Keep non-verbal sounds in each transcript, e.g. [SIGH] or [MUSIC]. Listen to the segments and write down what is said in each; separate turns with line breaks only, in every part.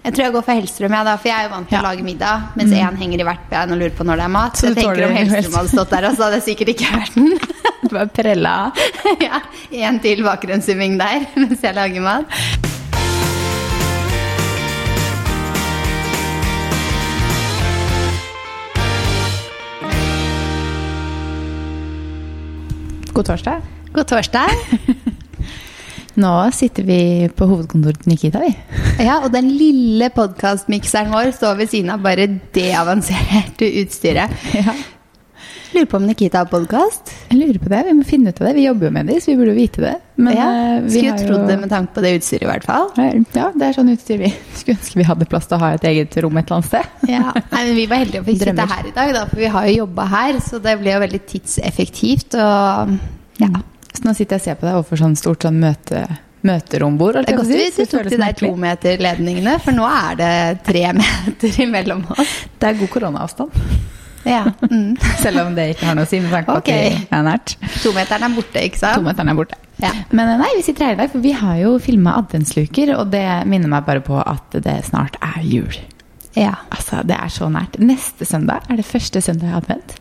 Jeg tror jeg går for Hellstrøm, ja, da, for jeg er jo vant til
Ja. Mm.
å lage middag. Mens én henger i hvert bein og lurer på når det er mat.
Så
Så jeg tenker om Hellstrøm hadde stått der, så hadde jeg sikkert ikke hørt den. [LAUGHS]
Du bare prella. [LAUGHS]
ja, En til bakgrunnssumming der [LAUGHS] mens jeg lager mat.
God torsdag.
God torsdag.
Nå sitter vi på hovedkontoret til Nikita, vi. [LAUGHS]
Ja, og den lille podkastmikseren vår står ved siden av bare det avanserte utstyret.
Ja.
Lurer på om Nikita har podkast?
Lurer på det. Vi må finne ut av det. Vi jobber jo med det, så vi burde jo vite det. Men
Ja,
eh, vi
Skulle
har
jo trodd det med tanke på det utstyret, i hvert fall.
Ja, det er sånn utstyr vi [LAUGHS] skulle ønske vi hadde plass til å ha et eget rom et eller annet sted.
Ja. Nei, men Vi var heldige og fikk sitte her i dag, da, for vi har jo jobba her. Så det ble jo veldig tidseffektivt. Og ja.
Så nå sitter jeg og ser på deg overfor sånn stort sånn møte, møterombord.
Det er godt hvis du tok de der
meter
tometerledningene, for nå er det tre [LAUGHS] meter imellom oss.
Det er god koronaavstand.
Ja. Mm. [LAUGHS]
Selv om det ikke har noe å si med tanke på
Ok.
at det er nært.
Tometeren er borte, ikke sant?
Tometeren er borte.
Ja.
Men eh, nei, vi sitter her i dag, for vi har jo filma adventsluker, og det minner meg bare på at det snart er jul.
ja.
Altså, Det er så nært. Neste søndag er det første søndag i advent.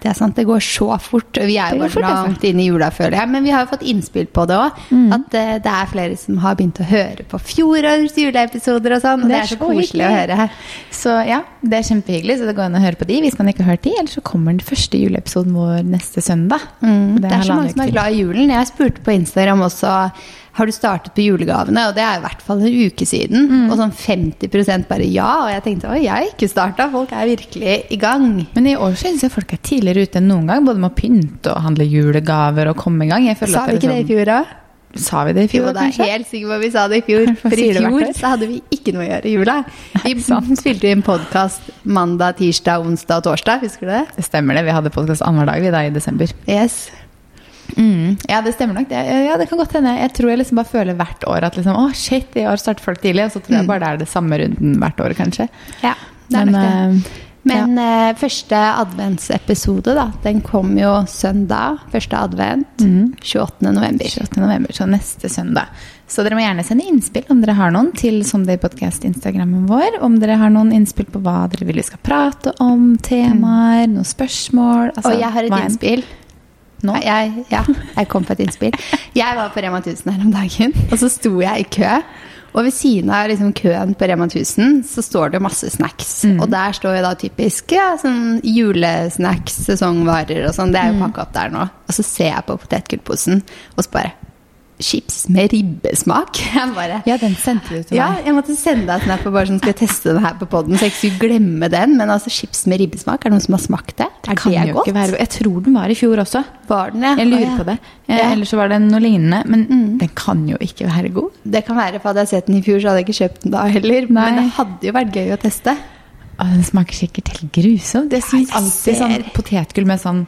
Det er sant, det går så fort. Vi er jo bare
altså.
langt inn i jula, føler jeg. Men vi har jo fått innspill på det òg.
Mm.
At uh, det er flere som har begynt å høre på fjorårets juleepisoder og sånn. Og det er, så koselig å høre.
Så ja, det er kjempehyggelig. Så det går an å høre på de hvis man ikke har hørt de. Eller så kommer den første juleepisoden vår neste søndag.
Mm,
Og
det, er så mange som er glad i julen. Jeg spurte på Instagram også har du startet på julegavene, og det er i hvert fall en uke siden.
Mm.
Og sånn 50% bare ja. Og jeg tenkte oi, jeg har ikke starta. Folk er virkelig i gang.
Men i år syns jeg folk er tidligere ute enn noen gang. Både med å pynte og handle julegaver og komme i gang. Jeg føler
Sa vi
det
ikke det i
sånn-
fjor da?
Sa vi det i fjor,
Jo, det er
kanskje?
helt sikker på at vi sa det i fjor. [LAUGHS] For i fjor så hadde vi ikke noe å gjøre i jula. Vi [LAUGHS] spilte inn podkast mandag, tirsdag, onsdag og torsdag. Husker du det?
Det stemmer det. Vi hadde podkast annenhver dag vi da i desember.
Yes.
Mm. Ja, det stemmer nok. Det, ja, det kan godt hende. Jeg tror jeg liksom bare føler hvert år at liksom, å shit, i år starter folk tidlig. Og så tror jeg bare det er det samme runden hvert år, kanskje.
Ja, det er
Men,
nok det.
eh,
Men eh, første adventsepisode, da, den kom jo søndag. Første advent. 28. november.
28. november, så neste søndag. Så dere må gjerne sende innspill om dere har noen til Someday Podcast Instagrammen vår. Om dere har noen innspill på hva dere vil vi skal prate om, temaer, noen spørsmål. altså,
og jeg har et innspill.
Nå?
Jeg, ja, jeg kom på et innspill. Jeg var på Rema 1000 her om dagen, og så sto jeg i kø. Og ved siden av liksom køen på Rema 1000 så står det masse snacks.
Mm.
Og der står jo da typisk ja, sånn julesnacks, sesongvarer og sånn. Det er jo
Mm.
pakka opp der nå. Og så ser jeg på potetgullposen, og så bare Chips med ribbesmak. [LAUGHS] Bare
Ja, den sendte du til meg.
ja, jeg måtte sende deg snap og bare sånn, skal jeg teste den her på poden, så jeg ikke skulle glemme den. Men altså, chips med ribbesmak, er det noen som har smakt det? Er
Kan
det godt?
være Jeg tror den var i fjor også.
Var den, ja?
Jeg
lurer
lurer
ja.
på det. Eh,
Ja.
Eller så var det noe lignende. Men den kan jo ikke være god.
Det kan være, for hadde jeg sett den i fjor, så hadde jeg ikke kjøpt den da heller.
Nei.
Men det hadde jo vært gøy å teste.
Å, den smaker sikkert helt grusomt. Jeg syns alltid sånn potetgull med sånn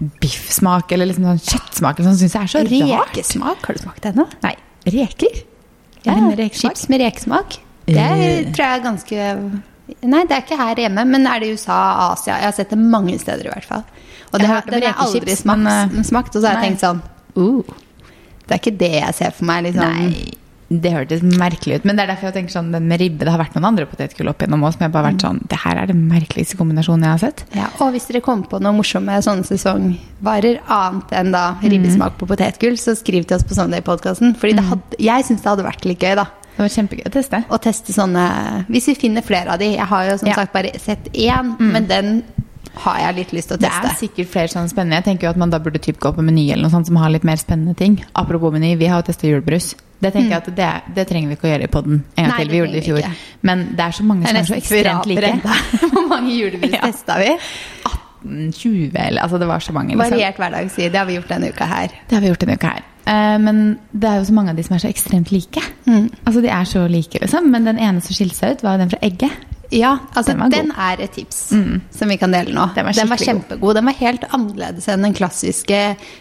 biffsmak eller liksom sånn kjøttsmak eller sånn, synes jeg er så rart.
Rekesmak, har du smakt det ennå?
Nei, reker?
Ja,
med
chips med rekesmak. Det
er,
tror jeg er ganske Nei, det er ikke her hjemme, men er det i USA, Asia? Jeg har sett det mange steder i hvert fall. Og det
har
jeg aldri smakt,
men, eh,
smakt, og så har jeg tenkt sånn uh, Det er ikke det jeg ser for meg. Liksom.
Nei, det hørtes merkelig ut. Men det er derfor jeg tenker sånn, den med ribbe Det har vært noen andre potetgull opp gjennom òg som jeg bare har vært sånn Det her er det merkeligste kombinasjonen jeg har sett.
Ja, og hvis dere kommer på noen morsomme sånne sesongvarer annet enn da ribbesmak på potetgull, så skriv til oss på Sunday-podkasten. Fordi det hadde, jeg syns det hadde vært litt gøy, da.
Det var kjempegøy å teste.
Å teste sånne Hvis vi finner flere av de. Jeg har jo som
Ja.
sagt bare sett én, men den har jeg litt lyst til å teste.
Det er sikkert flere sånne spennende. Jeg tenker jo at man da burde typ gå på Meny eller noe sånt som har litt mer spennende ting. Apropos Meny, vi har jo testa julebrus. Det tenker jeg at det, det trenger vi ikke å gjøre i poden en gang
Nei,
til. Vi gjorde det i fjor.
ikke.
Men det er så mange som
er
så ekstremt like. [LAUGHS]
Hvor mange julebrus
Ja.
testa vi?
20 eller Altså, det var så mange. Liksom.
Variert hverdagstid. Det har vi gjort denne uka her.
Det har vi gjort denne uka her. Eh, men det er jo så mange av de som er så ekstremt like.
Mm.
Altså, de er så like, liksom. Men den ene som skilte seg ut, var den fra Egget.
Ja, altså
Den
den, er et tips som vi kan dele nå.
Den var den var
kjempegod. Den var helt annerledes enn den klassiske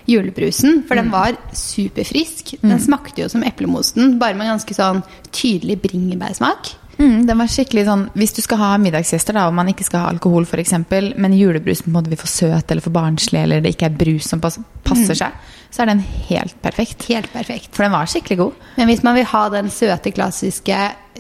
julebrusen, for den var superfrisk. Den smakte jo som eplemosten, bare med ganske sånn tydelig bringebærsmak.
Mm, den var skikkelig sånn, Hvis du skal ha middagsgjester da, og man ikke skal ha alkohol, for eksempel, men julebrus på en måte blir for søt eller for barnslig, eller det ikke er brus som passer passer seg, så er den helt perfekt.
Helt perfekt.
For den var skikkelig god.
Men hvis man vil ha den søte, klassiske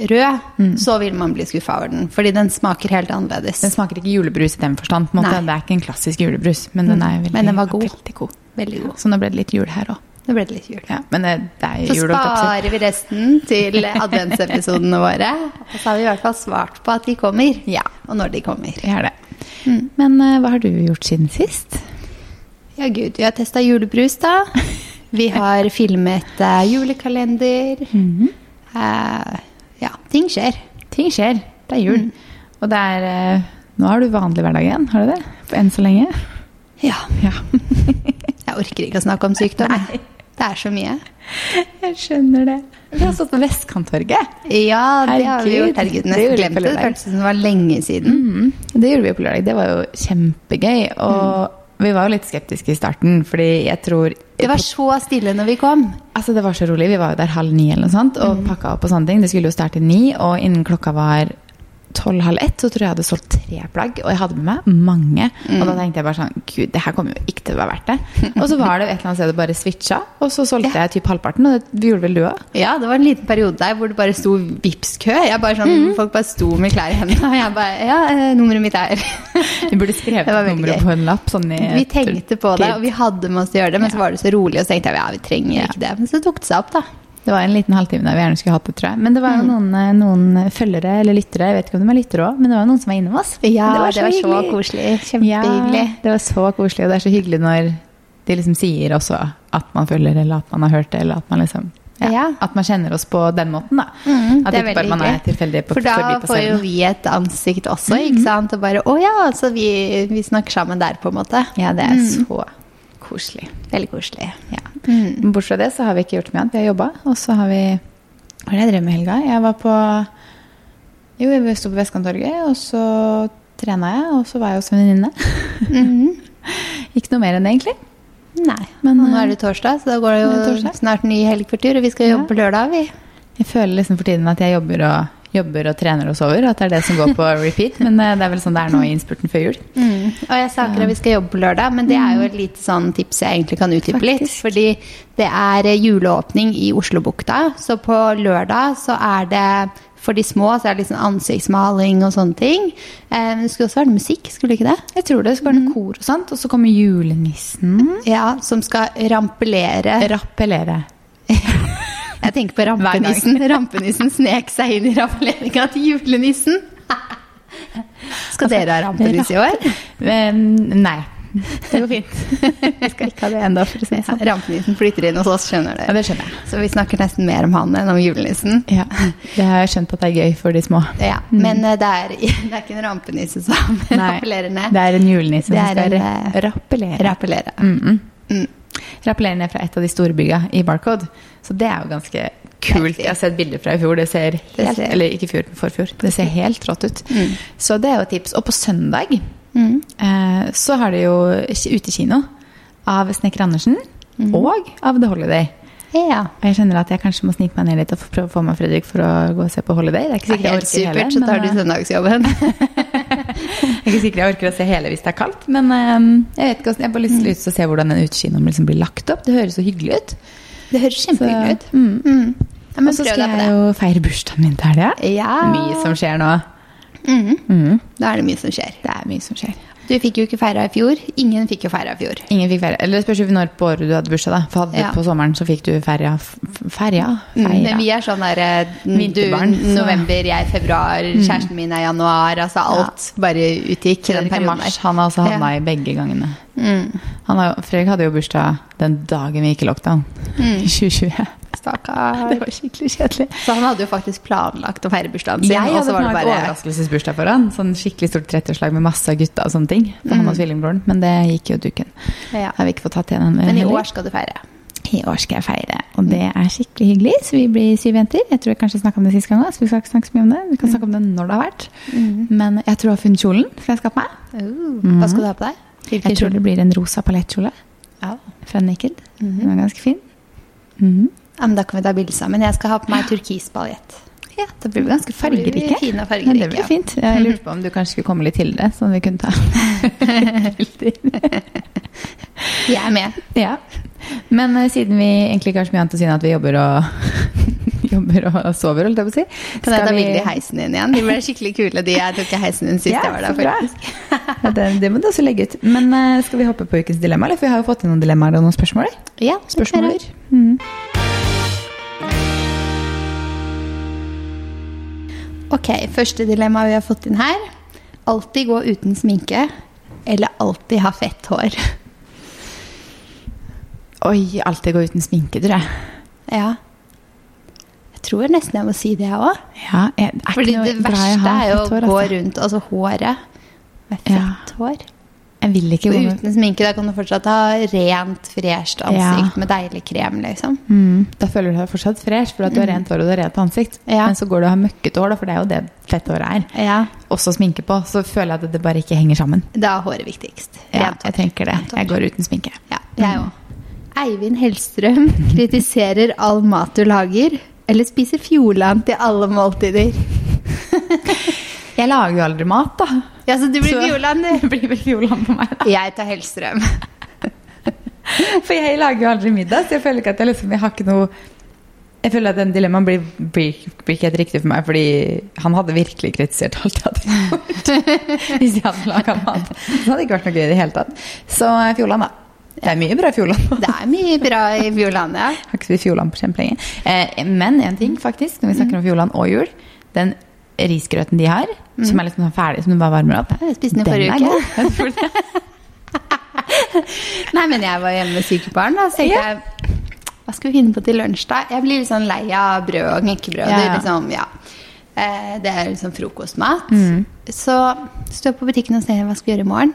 rød, så vil man bli skuffa over den. Fordi den smaker helt annerledes.
Den smaker ikke julebrus i den forstand. Det er ikke en klassisk julebrus, men den er veldig,
Men den var god.
veldig god.
Veldig god.
Så nå ble det litt jul her òg.
Nå ble det litt jul.
Ja, men det, det er
Så
jul. holdt jeg på å si.
sparer vi resten til adventsepisodene våre. Og så har vi i hvert fall svart på at de kommer.
Ja.
Og når de kommer.
Vi har det. Men uh, hva har du gjort siden sist?
Ja, gud. Vi har testa julebrus, da. Vi har filmet uh, julekalender. Eh, ja, ting skjer.
Ting skjer. Det er jul. Og det er eh, Nå har du vanlig hverdag igjen, har du det? Enn så lenge.
Ja.
Ja. [LAUGHS]
Jeg orker ikke å snakke om sykdom. Nei. Det er så mye.
Jeg skjønner det. Vi har stått på Vestkanttorget.
Ja, det har vi gjort. Herregud, nesten
gjorde vi
glemt
på
det. Det føltes som det var lenge siden.
Mm. Det gjorde vi på lørdag. Det var jo kjempegøy. Og vi var jo litt skeptiske i starten, fordi jeg tror
Det var så stille når vi kom.
Altså, det var så rolig. Vi var jo der halv ni eller noe sånt, og pakka opp og sånne ting. Det skulle jo starte ni, og innen klokka var tolv-halv ett, så tror jeg jeg hadde solgt tre plagg. Og jeg hadde med meg mange. Og da tenkte jeg bare sånn Gud, det her kommer jo ikke til å være verdt det. Og så var det et eller annet sted det bare switcha, og så solgte jeg typ halvparten. Og det gjorde vel du òg?
Ja, det var en liten periode der hvor det bare sto Vipps-kø. Sånn, sånn, Folk bare sto med klær i hendene, og jeg bare Ja, eh, nummeret mitt er
Vi burde skrevet nummeret på en lapp. Sånn i
Vi tenkte på det, og vi hadde med oss å gjøre det, men så var det så rolig, og så tenkte jeg ja, vi trenger
Ja.
ikke det. Men så tok det seg opp, da.
Det var en liten halvtime der vi gjerne skulle hatt det, tror jeg. Men det var jo noen, eh, noen følgere eller lyttere, jeg vet ikke om de er lyttere òg, men det var noen som var innom oss.
Ja, det var så,
hyggelig.
koselig. Kjempehyggelig.
Ja, det var så koselig, og det er så hyggelig når de liksom sier også at man følger, eller at man har hørt det, eller at man liksom ja,
Ja.
At man kjenner oss på den måten, da.
Mm,
at
det
ikke bare man er tilfeldig på
For da får jo vi et ansikt også, ikke sant? Og bare å ja, så vi, vi snakker sammen der, på en måte.
Ja, det er så koselig.
Veldig koselig.
Ja. Mm. Bortsett fra det så har vi ikke gjort mye annet. Vi har jobba, og så har vi Hva er det jeg drev med i helga? Jeg var på Jo, jeg sto på Vestkanttorget, og så trena jeg, og så var jeg hos venninne. [LAUGHS] ikke noe mer enn det, egentlig.
Nei.
Men,
nå
eh,
er det torsdag, så da går det jo snart ny helg for tur, og vi skal jobbe på lørdag, vi.
Jeg føler liksom for tiden at jeg jobber og, jobber og trener og sover. At det er det som går på [LAUGHS] repeat. Men eh, det er vel sånn det er nå i innspurten før jul.
Og jeg sa akkurat vi skal jobbe på lørdag, men det er jo et lite sånn tips jeg egentlig kan utdype litt. Fordi det er eh, juleåpning i Oslobukta, så på lørdag så er det for de små så er det sånn ansiktsmaling og sånne ting. Eh, Men det skulle også være musikk, skulle det ikke det?
Jeg tror det skulle være noe kor og sånt. Og så kommer julenissen.
Ja, Som skal rampelere
Rappellere. [LAUGHS]
Jeg tenker på rampenissen. Rampenissen snek seg inn i rampeleringa til julenissen. Skal dere ha rampenisse i år?
Nei. Det går fint. Vi skal ikke ha det ennå, si
Ja,
sånn.
rampenissen flytter inn hos oss, skjønner
du.
Ja,
det skjønner jeg.
Så vi snakker nesten mer om han enn om julenissen.
Ja, det har jeg skjønt at det er gøy for de små.
Ja, Men eh, det er, [LAUGHS] det er ikke en rampenisse som [LAUGHS] rappellerer ned.
Det er en julenisse som skal
eh,
rappellere.
Rappellere.
Mm
Mm.
Rappellere ned fra et av de store bygga i Barcode. Så det er jo ganske kult. Jeg har sett bilder fra i fjor. Det ser helt, Eller ikke fjor, forfjor. Det ser helt rått ut.
Mm.
Så det er jo et tips. Og på søndag
Mm.
eh, så har de jo utekino av Snekker Andersen
Mm.
og av The Holiday.
Ja.
Og jeg skjønner at jeg kanskje må snike meg ned litt og prøve å få med Fredrik for å gå og se på Holiday. Det er ikke sikkert
er
jeg orker hele.
så tar du
eh,
søndagsjobben. [LAUGHS]
jeg er ikke sikker jeg orker å se hele hvis det er kaldt, men um, jeg vet ikke hvordan, jeg har bare lyst, lyst til å se hvordan den utekinoen liksom blir lagt opp. Det høres så hyggelig ut.
Det høres kjempehyggelig ut.
Mm.
Mm. Ja,
Og så skal jeg jo feire bursdagen min til helga.
Ja.
Mye som skjer nå.
Mhm.
Mm.
Da er det mye som skjer.
Det er mye som skjer.
Du fikk jo ikke feira i fjor. Ingen fikk jo feira i fjor.
Ingen fikk feira. Eller det spørs jo når på året du hadde bursdag, da. For hadde
Ja.
på sommeren, så fikk du feira.
Mm,
Feira.
Men vi er sånn der eh, Du november, jeg februar, kjæresten min er januar. Altså alt bare utgikk i den
er
perioden der.
Han har altså havna
Ja.
i begge gangene.
Mm.
Han har, Fredrik hadde jo bursdag den dagen vi gikk i lockdown.
Mm. [LAUGHS]
I 2020.
Stakkar. [LAUGHS]
Det var skikkelig kjedelig.
Så han hadde jo faktisk planlagt å feire bursdagen sin.
Jeg hadde
så var det
planlagt
bare
overraskelsesbursdag for han. Sånn skikkelig stort 30-årslag med masse gutta og sånne ting. For han og tvillingbroren. Men det gikk jo duken.
ja.
Har vi ikke fått tatt igjen
Men i år skal du feire.
I år skal jeg feire, og det er skikkelig hyggelig. Så vi blir syv jenter. Jeg tror jeg kanskje snakka om det sist gang òg, så vi skal ikke snakke så mye om det. Vi kan snakke om det når det har vært. Men jeg tror jeg har funnet kjolen jeg skal ha på meg.
Uh, Hva skal du ha på deg?
Jeg tror det blir en rosa palettkjole
Ja.
fra Naked. Den er ganske fin. Mhm.
Ja, men da kan vi ta bilde sammen. Jeg skal ha på meg turkisbaljett.
Ja, da blir vi ganske
blir vi
fargerike.
fine og
Ja, det blir fint. Jeg lurte på om du kanskje skulle komme litt til det, sånn vi kunne ta [LAUGHS]
Jeg er med.
Ja. Men uh, siden vi egentlig ikke har så mye annet å si enn at vi jobber og [LAUGHS] jobber og sover, holdt jeg på å si
Kan jeg ta
vi-
bilde i heisen din igjen? De ble skikkelig kule, de jeg tok i heisen din sist
Ja,
jeg var der, faktisk.
Ja, det, det må du også legge ut. Men uh, skal vi hoppe på ukens dilemma? Eller? For vi har jo fått inn noen dilemmaer og noen spørsmål.
Ja,
spørsmål. Mm.
Ok, første dilemma vi har fått inn her. Alltid gå uten sminke, eller alltid ha fett hår.
Oi, alltid gå uten sminke, tror jeg.
Ja. Jeg tror nesten jeg må si det, òg.
Ja, jeg, er
Fordi det verste er jo å gå
altså.
rundt, altså håret med
Ja.
fett hår.
Jeg vil ikke gå
uten sminke, da kan du fortsatt ha rent, fresht ansikt
Ja.
med deilig krem, liksom.
mm, Da føler du deg fortsatt fresh, for at du har rent hår og du har rent ansikt.
Ja.
Men så går du og har møkkete hår, da, for det er jo det fett håret er.
Ja,
Også sminke på, så føler jeg at det bare ikke henger sammen.
Da er håret viktigst. Rent hår.
jeg tenker det. Jeg går uten sminke.
Ja, jeg òg. Eivind Hellstrøm kritiserer all mat du lager, eller spiser Fjordland til alle måltider.
Jeg lager jo aldri mat, da.
Ja, så du blir
Så- Det
du. [LAUGHS]
blir vel Fjordland på meg, da.
Jeg tar Hellstrøm. [LAUGHS]
For jeg lager jo aldri middag, så jeg føler ikke at jeg liksom Jeg har ikke noe Jeg føler at den dilemmaen blir, blir, blir ikke helt riktig for meg, fordi han hadde virkelig kritisert alt jeg hadde gjort. [LAUGHS] Hvis jeg hadde laga mat. Så hadde det ikke vært noe gøy i det hele tatt. Så eh, Fjordland, da. Det er mye bra i Fjordland.
Det er mye bra i Fjordland, ja.
Har ikke spist Fjordland på kjempelenge. Eh, men en ting, faktisk, når vi snakker om Fjordland og jul. Den risgrøten de har, som er liksom sånn ferdig, som du bare varmer opp.
Jeg spiste den i forrige uke. [LAUGHS] Nei, men jeg var hjemme med syke barn, da, så tenkte
yeah.
jeg Hva skal vi finne på til lunsj, da? Jeg blir litt sånn lei av brød og knekkebrød.
Ja,
liksom, ja. Eh, det er liksom frokostmat.
Mm.
Så står jeg på butikken og ser hva skal vi gjøre i morgen.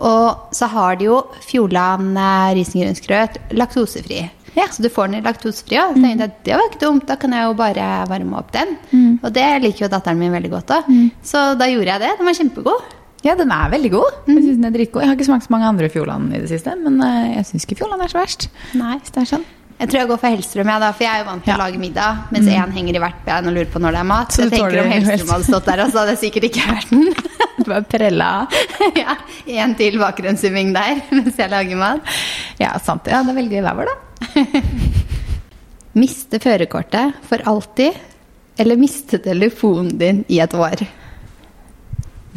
Og så har de jo Fjordland eh, risengrynsgrøt laktosefri.
Ja.
Så du får den i laktosefri òg. mm. jeg det var ikke dumt, da kan jeg jo bare varme opp den.
Mm.
Og det liker jo datteren min veldig godt òg. Så da gjorde jeg det. Den var kjempegod.
Ja, den er veldig god. Jeg synes den er dritgod. Jeg har ikke smakt så mange andre Fjordland i det siste, men eh, jeg syns ikke Fjordland er så verst.
Nei.
Hvis det er sånn.
Jeg tror jeg går for Hellstrøm, ja, da, for jeg er jo vant til
Ja. Mm.
å lage middag. Mens én henger i hvert bein og lurer på når det er mat.
Så
Så jeg tenker om Hellstrøm hadde stått der, så hadde jeg sikkert ikke hørt den. [LAUGHS]
Du var prella. [LAUGHS]
ja, En til bakgrunnssumming der [LAUGHS] mens jeg lager mat.
Ja, sant. Ja, det er veldig gøy hver, da.
Miste førerkortet for alltid, eller miste telefonen din i et år.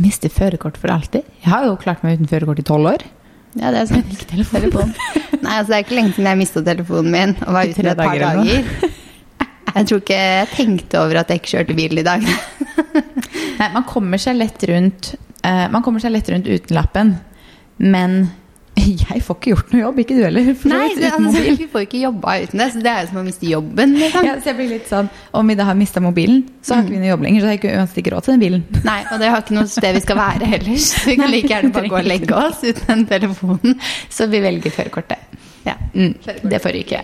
Miste førerkort for alltid. Jeg har jo klart meg uten førerkort i tolv år.
Ja, det er sant.
telefon.
Nei, altså Det er ikke lenge siden jeg mista telefonen min og var ute et par
dager
dager. [LAUGHS] Jeg tror ikke jeg tenkte over at jeg ikke kjørte bil i dag. [LAUGHS]
Nei, man kommer seg lett rundt uh, Man kommer seg lett rundt uten lappen, men [LAUGHS] jeg får ikke gjort noe jobb, ikke du heller.
Nei, det, altså. Vi får ikke jobba uten det, så det er jo som å miste jobben. Liksom.
Ja, så jeg blir litt sånn Om vi da har mista mobilen, så har ikke vi noe jobb lenger. Så har jeg uansett ikke råd til den bilen. [LAUGHS]
Nei, og det har ikke noe sted vi skal være heller. Så vi kan like gjerne bare gå og legge oss uten den telefonen.
Så vi velger førerkortet.
Ja.
Mm, det får ryke.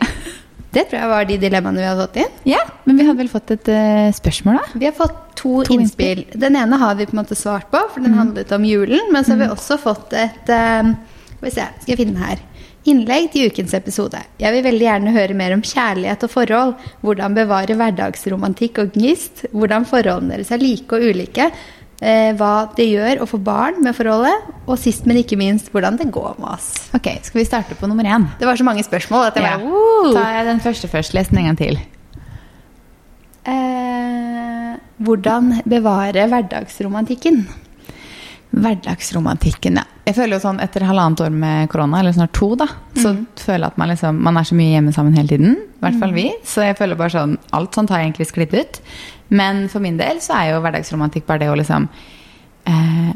Det tror jeg var de dilemmaene vi hadde fått inn.
Ja, men vi hadde vel fått et uh, spørsmål, da?
Vi har fått to,
To
innspill. Den ene har vi på en måte svart på, for den handlet om julen. Men så har vi også fått et Skal vi se, skal jeg finne den her. Innlegg til ukens episode. Jeg vil veldig gjerne høre mer om kjærlighet og forhold. Hvordan bevare hverdagsromantikk og gnist. Hvordan forholdene deres er like og ulike. Eh, hva det gjør å få barn med forholdet. Og sist, men ikke minst, hvordan det går med oss.
Ok, Skal vi starte på nummer én?
Det var så mange spørsmål at jeg
Ja.
bare wow!
Tar jeg den første først. Les den en gang til.
Eh, hvordan bevare hverdagsromantikken?
Hverdagsromantikken, ja. Jeg føler jo sånn Etter halvannet år med korona, eller snart to, da, så føler jeg at man liksom Man er så mye hjemme sammen hele tiden. I hvert fall vi. Så jeg føler bare sånn Alt sånt har egentlig sklidd ut. Men for min del så er jo hverdagsromantikk bare det å liksom eh,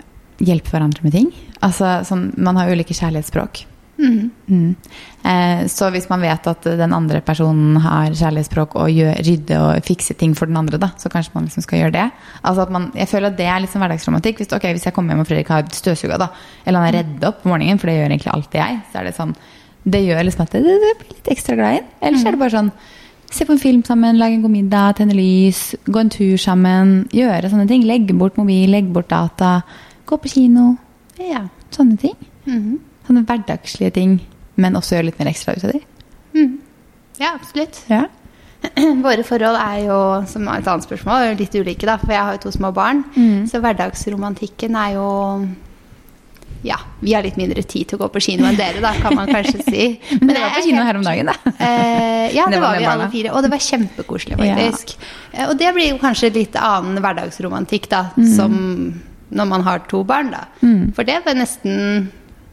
hjelpe hverandre med ting. Altså sånn Man har ulike kjærlighetsspråk. Mm. Eh, så hvis man vet at den andre personen har kjærlighetsspråk og gjør, rydde og fikse ting for den andre, da, så kanskje man liksom skal gjøre det. Altså at man, jeg føler at det er liksom hverdagsromantikk. Hvis, okay, hvis jeg kommer hjem og Fredrik har støvsuga, da, eller han er redd opp på morgenen, for det gjør egentlig alltid jeg, så er det sånn Det gjør liksom at det blir litt ekstra glad i en. Ellers er det bare sånn Se på en film sammen, lage en god middag, tenne lys, gå en tur sammen. Gjøre sånne ting. Legge bort mobil, legge bort data. Gå på kino.
Ja.
Sånne ting. Hverdagslige ting, men også gjøre litt mer ekstra ut av de.
Mm. Ja, absolutt.
Ja. [CLEARS THROAT]
Våre forhold er jo, som er et annet spørsmål, litt ulike, da. For jeg har jo to små barn.
Mm.
Så hverdagsromantikken er jo Ja, vi har litt mindre tid til å gå på kino enn dere, da, kan man kanskje si. [LAUGHS]
Men dere var på kino her om dagen, da. [LAUGHS]
Eh, ja, [LAUGHS] det,
Det var
var vi alle fire. Og det var kjempekoselig, faktisk. Ja. Og det blir jo kanskje litt annen hverdagsromantikk, da,
Mm.
som når man har to barn, da. For det var nesten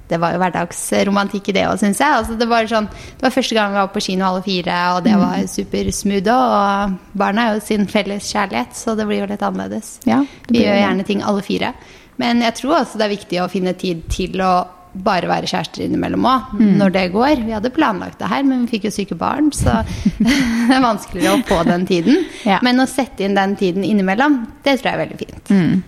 Det var jo hverdagsromantikk i det òg, syns jeg. Altså, det, var sånn, det var første gang vi var på kino alle fire, og det
Mm.
var supersmooth. Og barna er jo sin felles kjærlighet, så det blir jo litt annerledes.
Ja,
vi gjør gjerne ting alle fire. Men jeg tror også det er viktig å finne tid til å bare være kjærester innimellom òg,
Mm.
når det går. Vi hadde planlagt det her, men vi fikk jo syke barn, så [LAUGHS] [LAUGHS] det er vanskeligere å få den tiden.
Ja.
Men å sette inn den tiden innimellom, det tror jeg er veldig fint.
Mm.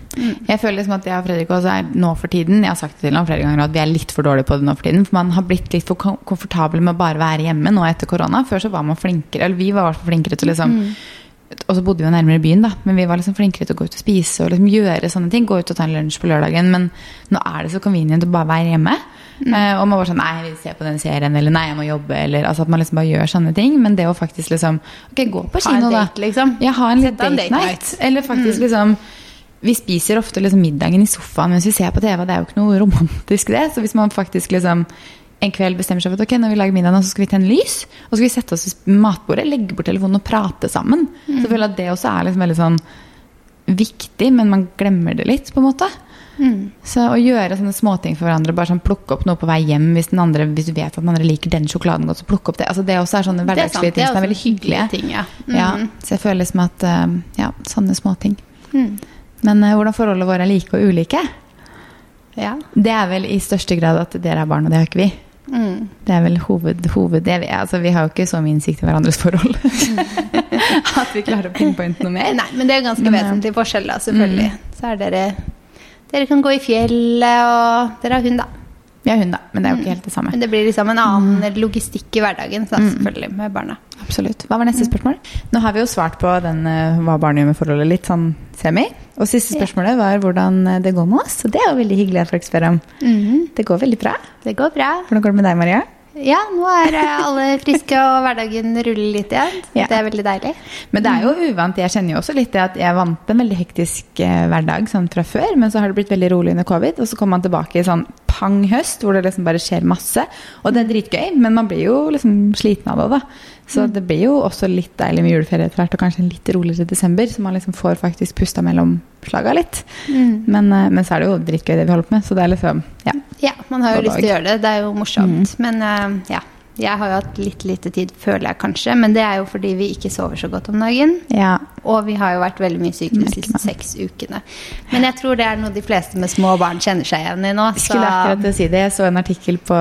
Jeg føler liksom at jeg og Fredrik også er nå for tiden Jeg har sagt det til ham flere ganger at vi er litt for dårlige på det nå for tiden. For man har blitt litt for komfortabel med å bare være hjemme nå etter korona. Før så var man flinkere, eller vi var i hvert fall flinkere til liksom Og så bodde vi jo nærmere byen, da, men vi var liksom flinkere til å gå ut og spise og liksom gjøre sånne ting. Gå ut og ta en lunsj på lørdagen. Men nå er det så convenient å bare være hjemme. Eh, og man bare sånn Nei, jeg vil se på den serien, eller nei, jeg må jobbe, eller altså at man liksom bare gjør sånne ting. Men det å faktisk liksom Ok, gå på kino, da.
liksom.
Ja, ha en litt date
date
night.
night.
Eller faktisk liksom Vi spiser ofte liksom middagen i sofaen mens vi ser på TV. Det er jo ikke noe romantisk, det. Så hvis man faktisk liksom en kveld bestemmer seg for at ok, når vi lager middag, nå, så skal vi tenne lys, og så skal vi sette oss ved matbordet, legge bort telefonen og prate sammen. Så jeg føler at det også er liksom veldig sånn viktig, men man glemmer det litt, på en måte. Så å gjøre sånne småting for hverandre, bare sånn plukke opp noe på vei hjem hvis, den andre, hvis du vet at den andre liker den sjokoladen godt, så plukke opp det. Altså det også er sånne
er
hverdagslige ting som er veldig hyggelige.
ting, ja.
Ja,
Mhm.
så jeg føler liksom at eh, Ja, sånne småting.
Mm.
Men uh, hvordan forholdene våre er like og ulike,
Ja.
det er vel i største grad at dere er barn, og det har ikke vi.
Mm.
Det er vel hoved, hoved det vi, altså, vi har jo ikke så mye innsikt i hverandres forhold. [LAUGHS] at vi klarer å pinpointe noe mer.
Nei, men det er ganske
Men,
vesentlig forskjell, da, selvfølgelig. Så er dere Dere kan gå i fjellet, og dere har hund, da.
Vi er hun, da, men det er jo ikke helt det samme.
Men det blir liksom en annen logistikk i hverdagen, så selvfølgelig, med barna.
Absolutt. Hva var neste spørsmål? Nå har vi jo svart på den eh, hva barn gjør med forholdet litt sånn semi. Og siste spørsmålet var hvordan eh, det går med oss. Og det er jo veldig hyggelig at folk spør om. Det går veldig bra.
Det går bra.
Hvordan går det med deg, Maria?
Ja, nå er eh, alle friske, og hverdagen ruller litt igjen.
Ja.
Det er veldig deilig.
Men det er jo uvant. Jeg kjenner jo også litt det at jeg vant en veldig hektisk eh, hverdag sånn fra før, men så har det blitt veldig rolig under covid, og så kommer man tilbake i sånn pang høst hvor det liksom bare skjer masse. Og det er dritgøy, men man blir jo liksom sliten av det, da. Så det blir jo også litt deilig med juleferie etter hvert, og kanskje en litt roligere desember, så man liksom får faktisk pusta mellom slaga litt. Men, eh, men så er det jo dritgøy det vi holder på med, så det er liksom Ja.
Ja, man har jo lyst til å gjøre det. Det er jo morsomt. Men eh, ja. Jeg har jo hatt litt lite tid, føler jeg kanskje. Men det er jo fordi vi ikke sover så godt om dagen.
ja.
Og vi har jo vært veldig mye syke de siste seks ukene. Men jeg tror det er noe de fleste med små barn kjenner seg igjen i nå.
Jeg skulle akkurat si det. Jeg så en artikkel på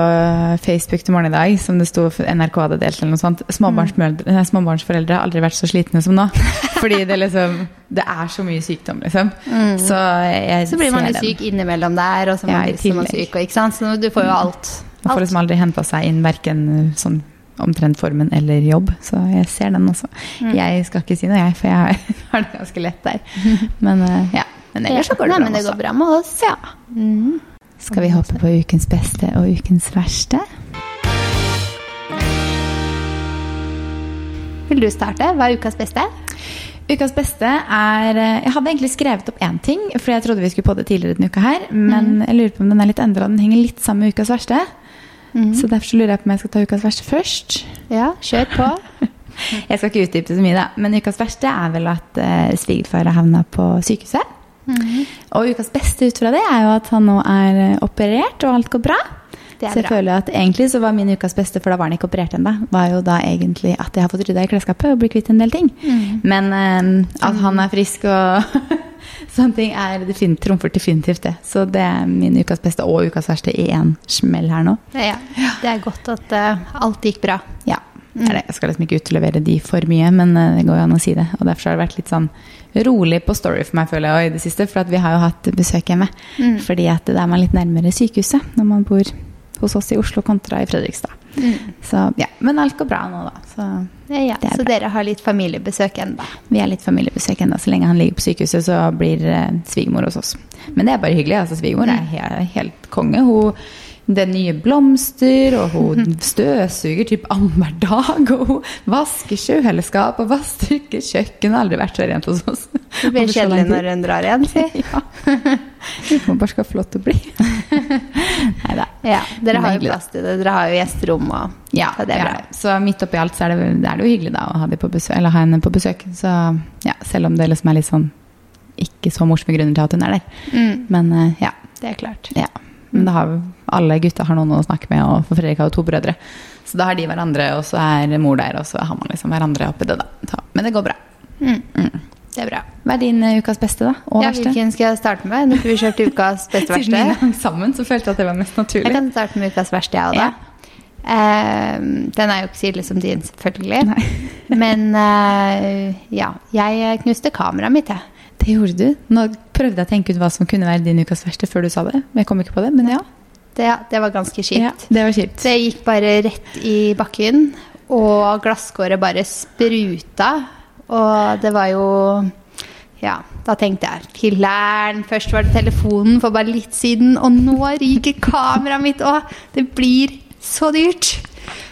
Facebook til morgen i dag som det sto NRK hadde delt eller noe sånt. Småbarnsforeldre, nei, Småbarnsforeldre har aldri vært så slitne som nå. [LAUGHS] Fordi det liksom Det er så mye sykdom, liksom. Så jeg
så blir man litt syk innimellom der, og så
Ja,
man
i
blir man syk, og ikke sant? Så du får jo alt.
Man får liksom aldri henta seg inn verken sånn omtrent formen eller jobb. Så jeg ser den også.
Mm.
Jeg skal ikke si noe, jeg, for jeg har- [LAUGHS] det ganske lett der. [LAUGHS] Men eh, ja. Men ellers så går det bra.
Nei, det går bra med oss. Ja. Mm.
Skal vi hoppe på ukens beste og ukens verste?
Vil du starte? Hva er ukas beste?
Ukas beste er eh, Jeg hadde egentlig skrevet opp én ting, for jeg trodde vi skulle på det tidligere denne uka her. Men jeg lurer på om den er litt endra. Den henger litt sammen med ukas verste. Så derfor så lurer jeg på om jeg skal ta ukas verste først.
Ja, kjør på. [LAUGHS]
Jeg skal ikke utdype det så mye, da. Men ukas verste er vel at uh, svigerfar har havna på sykehuset. Og ukas beste ut fra det er jo at han nå er eh, operert, og alt går bra.
Det er
så jeg
bra.
føler at egentlig så var min ukas beste, for da var han ikke operert ennå, var jo da egentlig at jeg har fått rydda i klesskapet og blitt kvitt en del ting. Men um, at han er frisk og [LAUGHS] [LAUGHS] sånne ting er definitivt, trumfer definitivt det. Så det er min ukas beste og ukas verste i én smell her nå.
Ja, det er godt at uh, alt gikk bra.
Ja. det er. Jeg skal liksom ikke utlevere de for mye, men eh, det går jo an å si det. Og derfor har det vært litt sånn rolig på Story for meg, føler jeg, i det siste. For at vi har jo hatt besøk hjemme. Fordi at da er man litt nærmere sykehuset når man bor hos oss i Oslo kontra i Fredrikstad. Så ja, Men alt går bra nå, da. Så
Ja, så dere har litt familiebesøk ennå.
vi har litt familiebesøk ennå. Så lenge han ligger på sykehuset, så blir eh, svigermor hos oss. Men det er bare hyggelig. altså Svigermor er helt, helt konge. Hun det er nye blomster, og hun [LAUGHS] støvsuger typ annenhver dag. Og hun vasker kjøleskap og vasker kjøkken. Har aldri vært så rent hos oss.
Det blir kjedelig når hun drar igjen, si. [LAUGHS]
Ja. Hun bare skal få lov til å bli. [LAUGHS] Nei da.
Ja, dere har jo plass til det. Dere har jo gjesterom og
Ja,
så det er bra.
ja. Så midt oppi alt så er det, er det jo hyggelig da å ha, de på besøk, eller ha henne på besøk. Så ja, selv om det liksom er litt sånn ikke så morsomme grunner til at hun er der.
Mm,
Men eh, ja.
det er klart.
ja. Men har, alle gutta har noen å snakke med, og for Fredrik har jo to brødre. Så da har de hverandre, og så er mor der, og så har man liksom hverandre oppi det, da. Så, men det går bra.
Mm,
Mm.
Det er bra.
Hva er din uh, ukas beste, da? Og
Ja,
verste?
hvilken skal jeg starte med? Nå får vi kjørt ukas [LAUGHS] beste
Siden vi
verste.
hang sammen, så følte jeg at det var mest naturlig.
Jeg kan starte med ukas verste, jeg òg, da. Eh, den er jo ikke så ille som din, selvfølgelig. [LAUGHS] Men uh, ja. Jeg knuste kameraet mitt, jeg.
Det gjorde du. Nå prøvde jeg å tenke ut hva som kunne være din ukas verste før du sa det. Men jeg kom ikke på det. Men ja.
Det, det var ganske kjipt.
ja det var kjipt.
Det gikk bare rett i bakken, og glasskåret bare spruta. Og det var jo Ja, da tenkte jeg filler'n. Først var det telefonen for bare litt siden, og nå ryker kameraet mitt òg! Det blir så dyrt.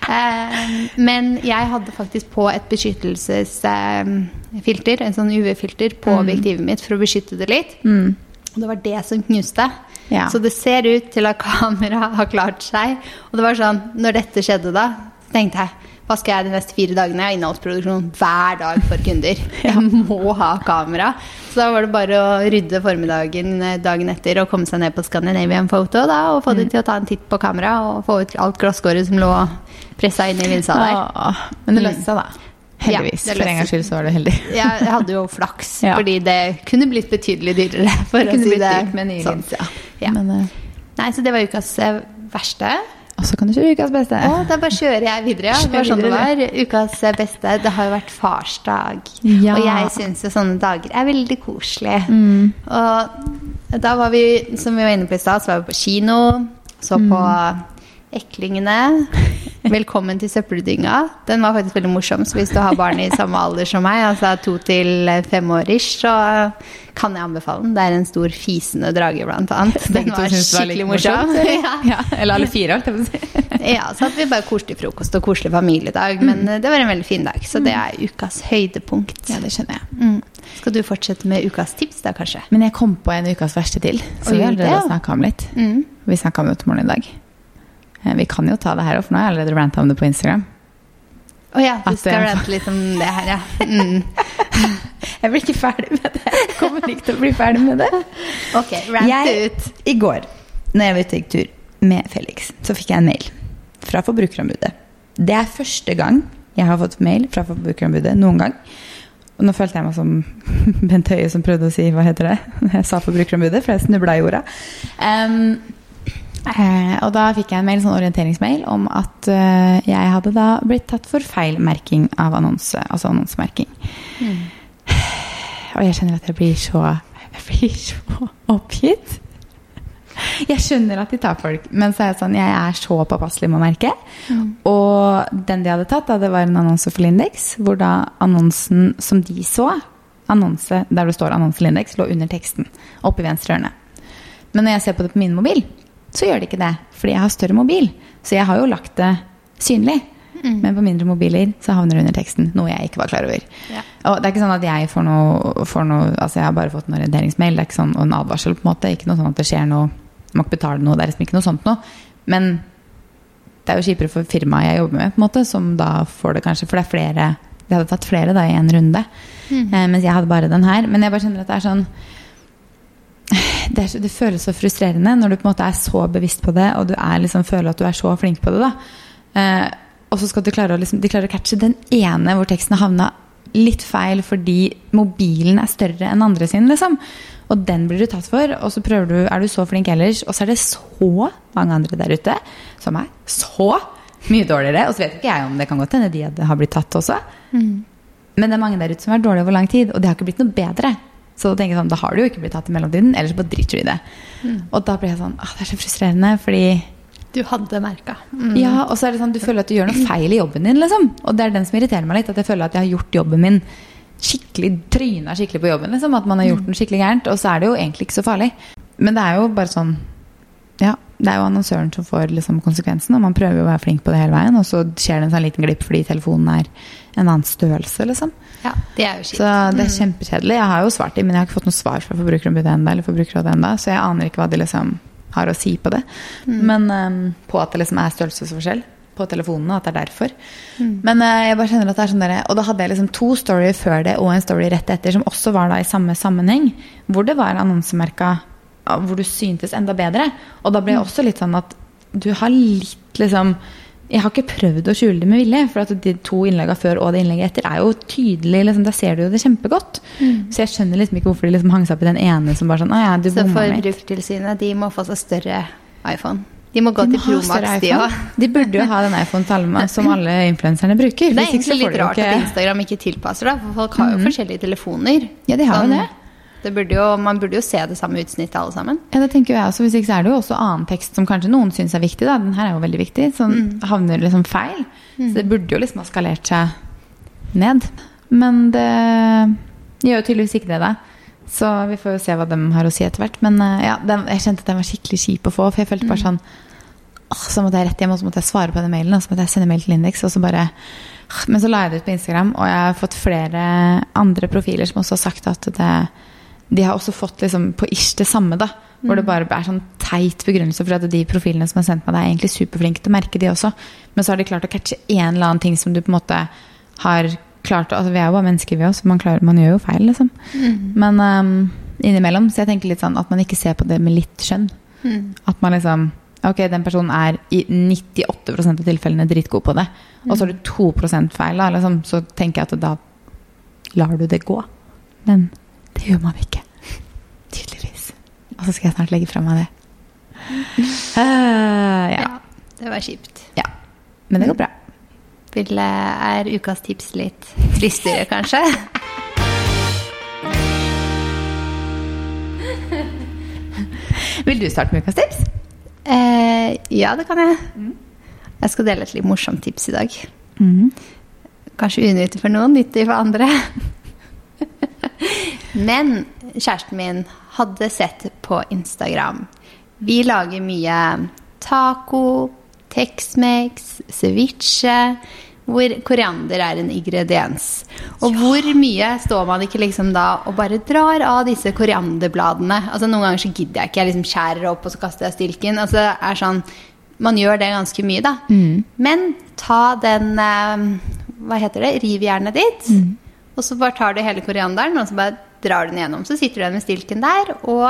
Eh, men jeg hadde faktisk på et beskyttelsesfilter, en sånn UV-filter, på objektivet mitt for å beskytte det litt.
Mm.
Og det var det som knuste.
Ja.
Så det ser ut til at kameraet har klart seg. Og det var sånn, når dette skjedde da, tenkte jeg hva skal jeg de neste fire dagene? Jeg har innholdsproduksjon hver dag for kunder. [LAUGHS] Jeg må ha kamera. Så da var det bare å rydde formiddagen eh, dagen etter og komme seg ned på Scandinavian Photo da, og få dem til å ta en titt på kamera og få ut alt glasskåret som lå pressa inn i linsa der.
Åh, men det løste seg, da. Heldigvis.
Ja,
For en gangs skyld så var det heldig.
Jeg, hadde jo flaks, [LAUGHS]
Ja.
fordi det kunne blitt betydelig dyrere. For
Det
å si
blitt
det
dyrt med nye
sånn.
linser.
Ja.
Men, uh...
Nei, så det var ukas eh, verste.
Og så kan du kjøre ukas beste.
Å, da bare kjører jeg videre. Ja. Det var sånn det var. Ukas beste. Det har jo vært farsdag.
Ja.
Og jeg syns jo sånne dager er veldig koselige.
Mm.
Og da var vi, som vi var inne på i stad, så var vi på kino. Så på Eklingene. Velkommen til søppeldynga. Den var faktisk veldig morsom. Så hvis du har barn i samme alder som meg, altså to til fem år ish, så kan jeg anbefale den. Det er en stor fisende drage, blant annet. Den var skikkelig morsom. [LAUGHS] Ja.
Ja, eller alle fire, holdt jeg på å si. [LAUGHS]
Ja, så hadde vi bare koselig frokost og koselig familiedag. Men eh, det var en veldig fin dag, så det er ukas høydepunkt.
Ja, det skjønner jeg.
Mm. Skal du fortsette med ukas tips, da, kanskje?
Men jeg kom på en ukas verste til, så vi allerede
ja.
snakka om litt.
Mm.
Vi snakka om det i dag. Eh, Vi kan jo ta det her opp, nå har jeg allerede ranta om det på Instagram.
Å ja, du skal
det-
rante litt om det her, ja. Mm. [LAUGHS]
Jeg blir ikke ferdig med det. Jeg kommer ikke til å bli ferdig med det.
Ok, rant ut.
I går, når jeg var ute i tur med Felix, så fikk jeg en mail fra Forbrukerombudet. Det er første gang jeg har fått mail fra Forbrukerombudet noen gang. Og nå følte jeg meg som [LAUGHS] Bent Høie som prøvde å si hva heter det? [LAUGHS] Jeg sa Forbrukerombudet, for jeg snubla i orda. Em, eh, og da fikk jeg en mail, sånn orienteringsmail om at eh, jeg hadde da blitt tatt for feil merking av annonse, altså annonsemerking. [SIGHS] Og jeg kjenner at jeg blir så Jeg blir så oppgitt. Jeg skjønner at de tar folk, men så er jeg sånn, jeg er så påpasselig med å merke. Og den de hadde tatt, da, det var en annonse for Lindex, hvor da annonsen som de så, annonse der det står annonse Lindex, lå under teksten, oppe i venstre hjørne. Men når jeg ser på det på min mobil, så gjør det ikke det, fordi jeg har større mobil. Så jeg har jo lagt det synlig. Men på mindre mobiler så havner det under teksten, noe jeg ikke var klar over.
Ja.
Og det er ikke sånn at jeg får noe, får noe Altså, jeg har bare fått en orienteringsmail, det er ikke sånn, og en advarsel, på en måte. Ikke noe sånn at det skjer noe Du må ikke betale noe, det er liksom ikke noe sånt noe. Men det er jo kjipere for firmaet jeg jobber med, på en måte, som da får det kanskje For det er flere De hadde tatt flere da i en runde, eh, mens jeg hadde bare den her. Men jeg bare kjenner at det er sånn det, så- det føles så frustrerende når du på en måte er så bevisst på det, og du er liksom, føler at du er så flink på det. Eh, og så skal du klare å, liksom, de klarer å catche den ene hvor teksten har havna litt feil fordi mobilen er større enn andre sin. liksom. Og den blir du tatt for, og så prøver du, er du så flink ellers. Og så er det så mange andre der ute som er så mye dårligere. Og så vet ikke jeg om det kan godt hende de har blitt tatt også. Men det er mange der ute som har vært dårlige over lang tid, og det har ikke blitt noe bedre. Så da tenker jeg sånn, da har du jo ikke blitt tatt i mellomtiden, ellers bare driter du i det. Og da blir jeg sånn, ah, det er så frustrerende, fordi
Du hadde merka. Mm.
ja, og så er det sånn, du føler at du gjør noe feil i jobben din, liksom. Og det er den som irriterer meg litt, at jeg føler at jeg har gjort jobben min skikkelig, tryna skikkelig på jobben, liksom. At man har gjort den skikkelig gærent, og så er det jo egentlig ikke så farlig. Men det er jo bare sånn, ja, det er jo annonsøren som får liksom konsekvensen, og man prøver jo å være flink på det hele veien, og så skjer det en sånn liten glipp fordi telefonen er en annen størrelse, liksom.
Ja, det er jo skitt.
Så det er kjempekjedelig. Jeg har jo svart dem, men jeg har ikke fått noe svar fra Forbrukerombudet ennå, eller Forbrukerrådet ennå, så jeg aner ikke hva de liksom har å si på det. Men um, på at det liksom er størrelsesforskjell på telefonene, at det er derfor. Men uh, jeg bare kjenner at det er sånn der, Og da hadde jeg liksom to storyer før det og en story rett etter, som også var da i samme sammenheng, hvor det var annonsemerka hvor du syntes enda bedre. Og da ble jeg også litt sånn at du har litt liksom jeg har ikke prøvd å skjule det med vilje, for at de to innleggene før og det innlegget etter er jo tydelig. Liksom, der ser du jo det kjempegodt. Så jeg skjønner liksom ikke hvorfor de liksom hang seg opp i den ene som bare sånn Å ja, du
Så
bomma litt.
Forbrukertilsynet de må få seg større iPhone. De må gå
De må til
Promax, de òg.
De burde jo ha den iPhone som [LAUGHS] alle influenserne bruker.
Det er
så
egentlig litt rart
ikke- at
Instagram ikke tilpasser det, for folk har jo forskjellige telefoner.
Ja, de har jo
Sånn,
det.
Det burde jo, man burde jo se det samme utsnittet alle sammen.
Ja, det tenker jeg også. Hvis ikke så er det jo også annen tekst som kanskje noen syns er viktig. Da. Den her er jo veldig viktig. Som
Mm.
havner liksom feil. Så det burde jo liksom ha skalert seg ned. Men det gjør jo tydeligvis ikke det, da. Så vi får jo se hva de har å si etter hvert. Men eh, ja, den, jeg kjente at den var skikkelig kjip å få. For jeg følte bare sånn åh, Så måtte jeg rett hjem og så måtte jeg svare på den mailen. Og så måtte jeg sende mail til Indeks. Og så bare Men så la jeg det ut på Instagram, og jeg har fått flere andre profiler som også har sagt at det de har også fått liksom på ish det samme, da. Hvor det bare er sånn teit begrunnelse for at de profilene som har sendt meg det, er egentlig superflinke til å merke, de også. Men så har de klart å catche en eller annen ting som du på en måte har klart altså Vi er jo bare mennesker, vi også. Man, klarer, man gjør jo feil, liksom. Men um, innimellom. Så jeg tenker litt sånn at man ikke ser på det med litt skjønn. At man liksom Ok, den personen er i 98% av tilfellene dritgod på det. Og så har du 2 feil, da, liksom, så tenker jeg at da lar du det gå. Men det gjør man ikke. Tydeligvis. Og så skal jeg snart legge fra meg det. Uh, ja.
Ja, det var kjipt.
ja. Men det går bra.
Vil, eh, er ukas tips litt tristere, kanskje? [LAUGHS]
Vil du starte med ukas tips?
Eh, ja, det kan jeg. Jeg skal dele et litt morsomt tips i dag. Kanskje unyttig for noen, nyttig for andre. [LAUGHS] Men kjæresten min hadde sett på Instagram. Vi lager mye taco, Tex-Mex, ceviche, hvor koriander er en ingrediens. Og hvor mye står man ikke liksom da og bare drar av disse korianderbladene? Altså Noen ganger så gidder jeg ikke. Jeg liksom skjærer opp, og så kaster jeg stilken. Altså det er sånn, Man gjør det ganske mye, da. Men ta den eh, Hva heter det? Rivjernet ditt. Og så bare tar du hele korianderen og så bare drar du den gjennom. Så sitter du igjen med stilken der og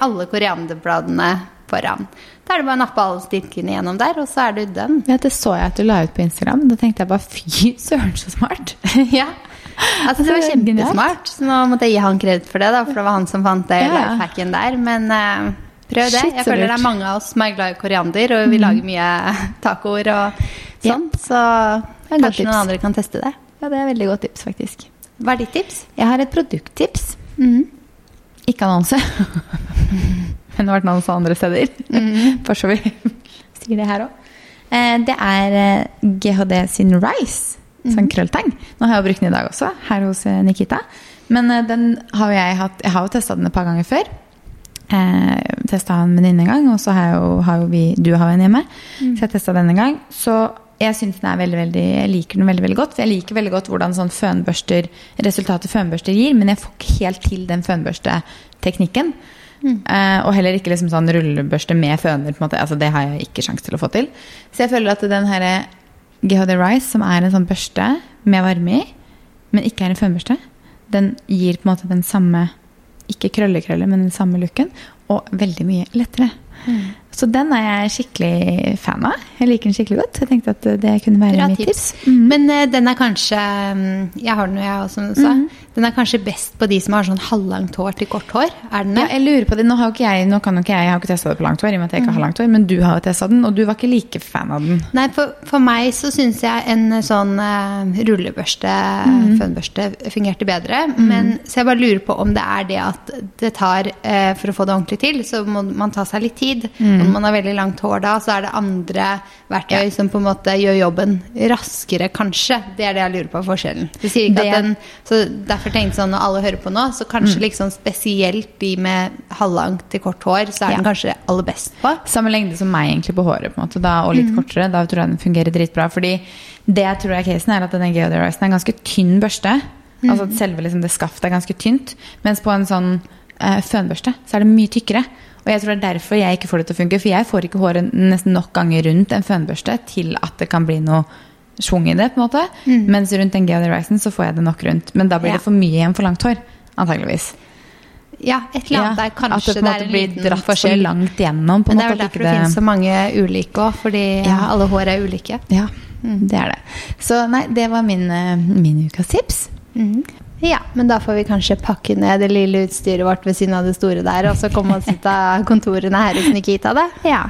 alle korianderbladene foran. Da er det bare å nappe alle stilkene gjennom der, og så er du den.
Ja, det så jeg at du la ut på Instagram. Da tenkte jeg bare fy søren, så smart. [LAUGHS]
ja. Altså, det var kjempesmart. Så nå måtte jeg gi han kreditt for det, da, for det var han som fant det
Ja.
lifehacken der. Men uh, prøv det.
Shit,
Jeg føler det er mange av oss som er glad i koriander, og vi lager mye [LAUGHS] tacoer og
Ja.
sånn. Så kanskje noen andre kan teste det.
Ja, det er et veldig godt tips, faktisk.
Hva er ditt tips?
Jeg har et produkttips.
Mm.
Ikke annonse. [LAUGHS] Men det har vært annonse andre steder. [LAUGHS] Bare så vi sier det her òg. Det er eh, GHD sin Rice. Sånn krølltang. Nå har jeg brukt den i dag også, her hos eh, Nikita. Men eh, den har jeg hatt Jeg har jo testa den et par ganger før. Eh, testa en venninne en gang, og så har, jo, har jo vi Du har en hjemme. Så jeg testa den en gang. Så jeg syns den er veldig, veldig Jeg liker den veldig veldig godt. For jeg liker veldig godt hvordan sånn fønbørster resultatet fønbørster gir, men jeg får ikke helt til den fønbørsteteknikken. Eh, og heller ikke liksom sånn rullebørste med føner. Altså, det har jeg ikke sjanse til å få til. Så jeg føler at den her GHD Rice, som er en sånn børste med varme i, men ikke er en fønbørste, den gir på en måte den samme ikke krølle-krølle, men den samme looken. Og veldig mye lettere. Så den er jeg skikkelig fan av. Jeg liker den skikkelig godt. Jeg tenkte at det kunne være
Bra
mitt
tips.
tips. Mhm.
Men uh, den er kanskje mm, Jeg har den jo, jeg også, du sa. Den er kanskje best på de som har sånn halvlangt hår til kort hår. Er den
Ja, jeg lurer på det. Nå, har ikke jeg, nå kan ikke jeg, jeg har ikke testa det på langt hår, i og med at jeg ikke har langt hår, men du har jo testa den, og du var ikke like fan av den.
Nei, for, for meg så syns jeg en sånn uh, rullebørste,
Mhm.
fønbørste, fungerte bedre. Men, så jeg bare lurer på om det er det at det tar uh, For å få det ordentlig til, så må man ta seg litt tid.
Mhm.
Og når man har veldig langt hår da, så er det andre verktøy som på en måte gjør jobben raskere, kanskje. Det er det jeg lurer på forskjellen. Du sier ikke at den Så derfor tenkte jeg sånn når alle hører på nå, så kanskje
Mm.
liksom spesielt de med halvlangt til kort hår, så er den
Ja.
kanskje aller best på.
Samme lengde som meg egentlig på håret, på en måte, da, og litt
mm.
kortere. Da tror jeg den fungerer dritbra. Fordi det jeg tror er casen, er at denne Geodericen er en ganske tynn børste.
Mm.
Altså at selve liksom, det skaftet er ganske tynt. Mens på en sånn eh, fønbørste så er det mye tykkere. Og jeg tror det er derfor jeg ikke får det til å funke. For jeg får ikke håret nesten nok ganger rundt en fønbørste til at det kan bli noe schwung i det. på en måte. Mens rundt en Geodericen så får jeg det nok rundt. Men da blir.
Ja.
det for mye igjen for langt hår. Antageligvis.
Ja, et eller annet
Ja,
der kanskje
det
det
måte
er en
blir
liten
dratt for
forskjell.
langt gjennom. På en
Men det er vel derfor
ikke
det finnes så mange ulike òg, fordi
Ja.
alle hår er ulike.
Ja, det er det. Så nei, det var min, eh, min ukas tips.
Ja, men da får vi kanskje pakke ned det lille utstyret vårt ved siden av det store der, og så komme oss ut av [LAUGHS] kontorene her hos Nikita, det.
Ja,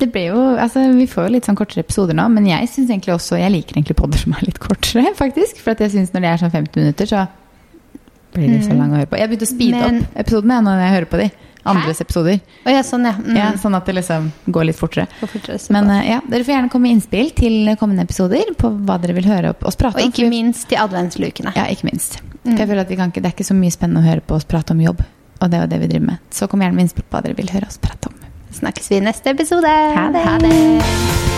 det ble jo, altså Vi får jo litt sånn kortere episoder nå, men jeg synes egentlig også, jeg liker egentlig podder som er litt kortere. [LAUGHS] faktisk, For jeg synes når det er sånn 50 minutter, så blir de så lange å høre på. Jeg begynte å speede
Men-
opp episodene når jeg hører på de. Andres episoder.
Oh, ja, sånn, ja. Mm.
Ja, sånn at det liksom går litt fortere.
Fortere
Men eh, ja, dere får gjerne komme med innspill til kommende episoder på hva dere vil høre oss prate om.
og
om.
ikke minst de adventslukene.
Ja, ikke minst. For jeg føler at vi kan ikke, Det er ikke så mye spennende å høre på oss prate om jobb. Og det er jo det vi driver med. Så kom gjerne med innspill på hva dere vil høre oss prate om.
Snakkes vi i neste episode.
Ha det.
Ha det.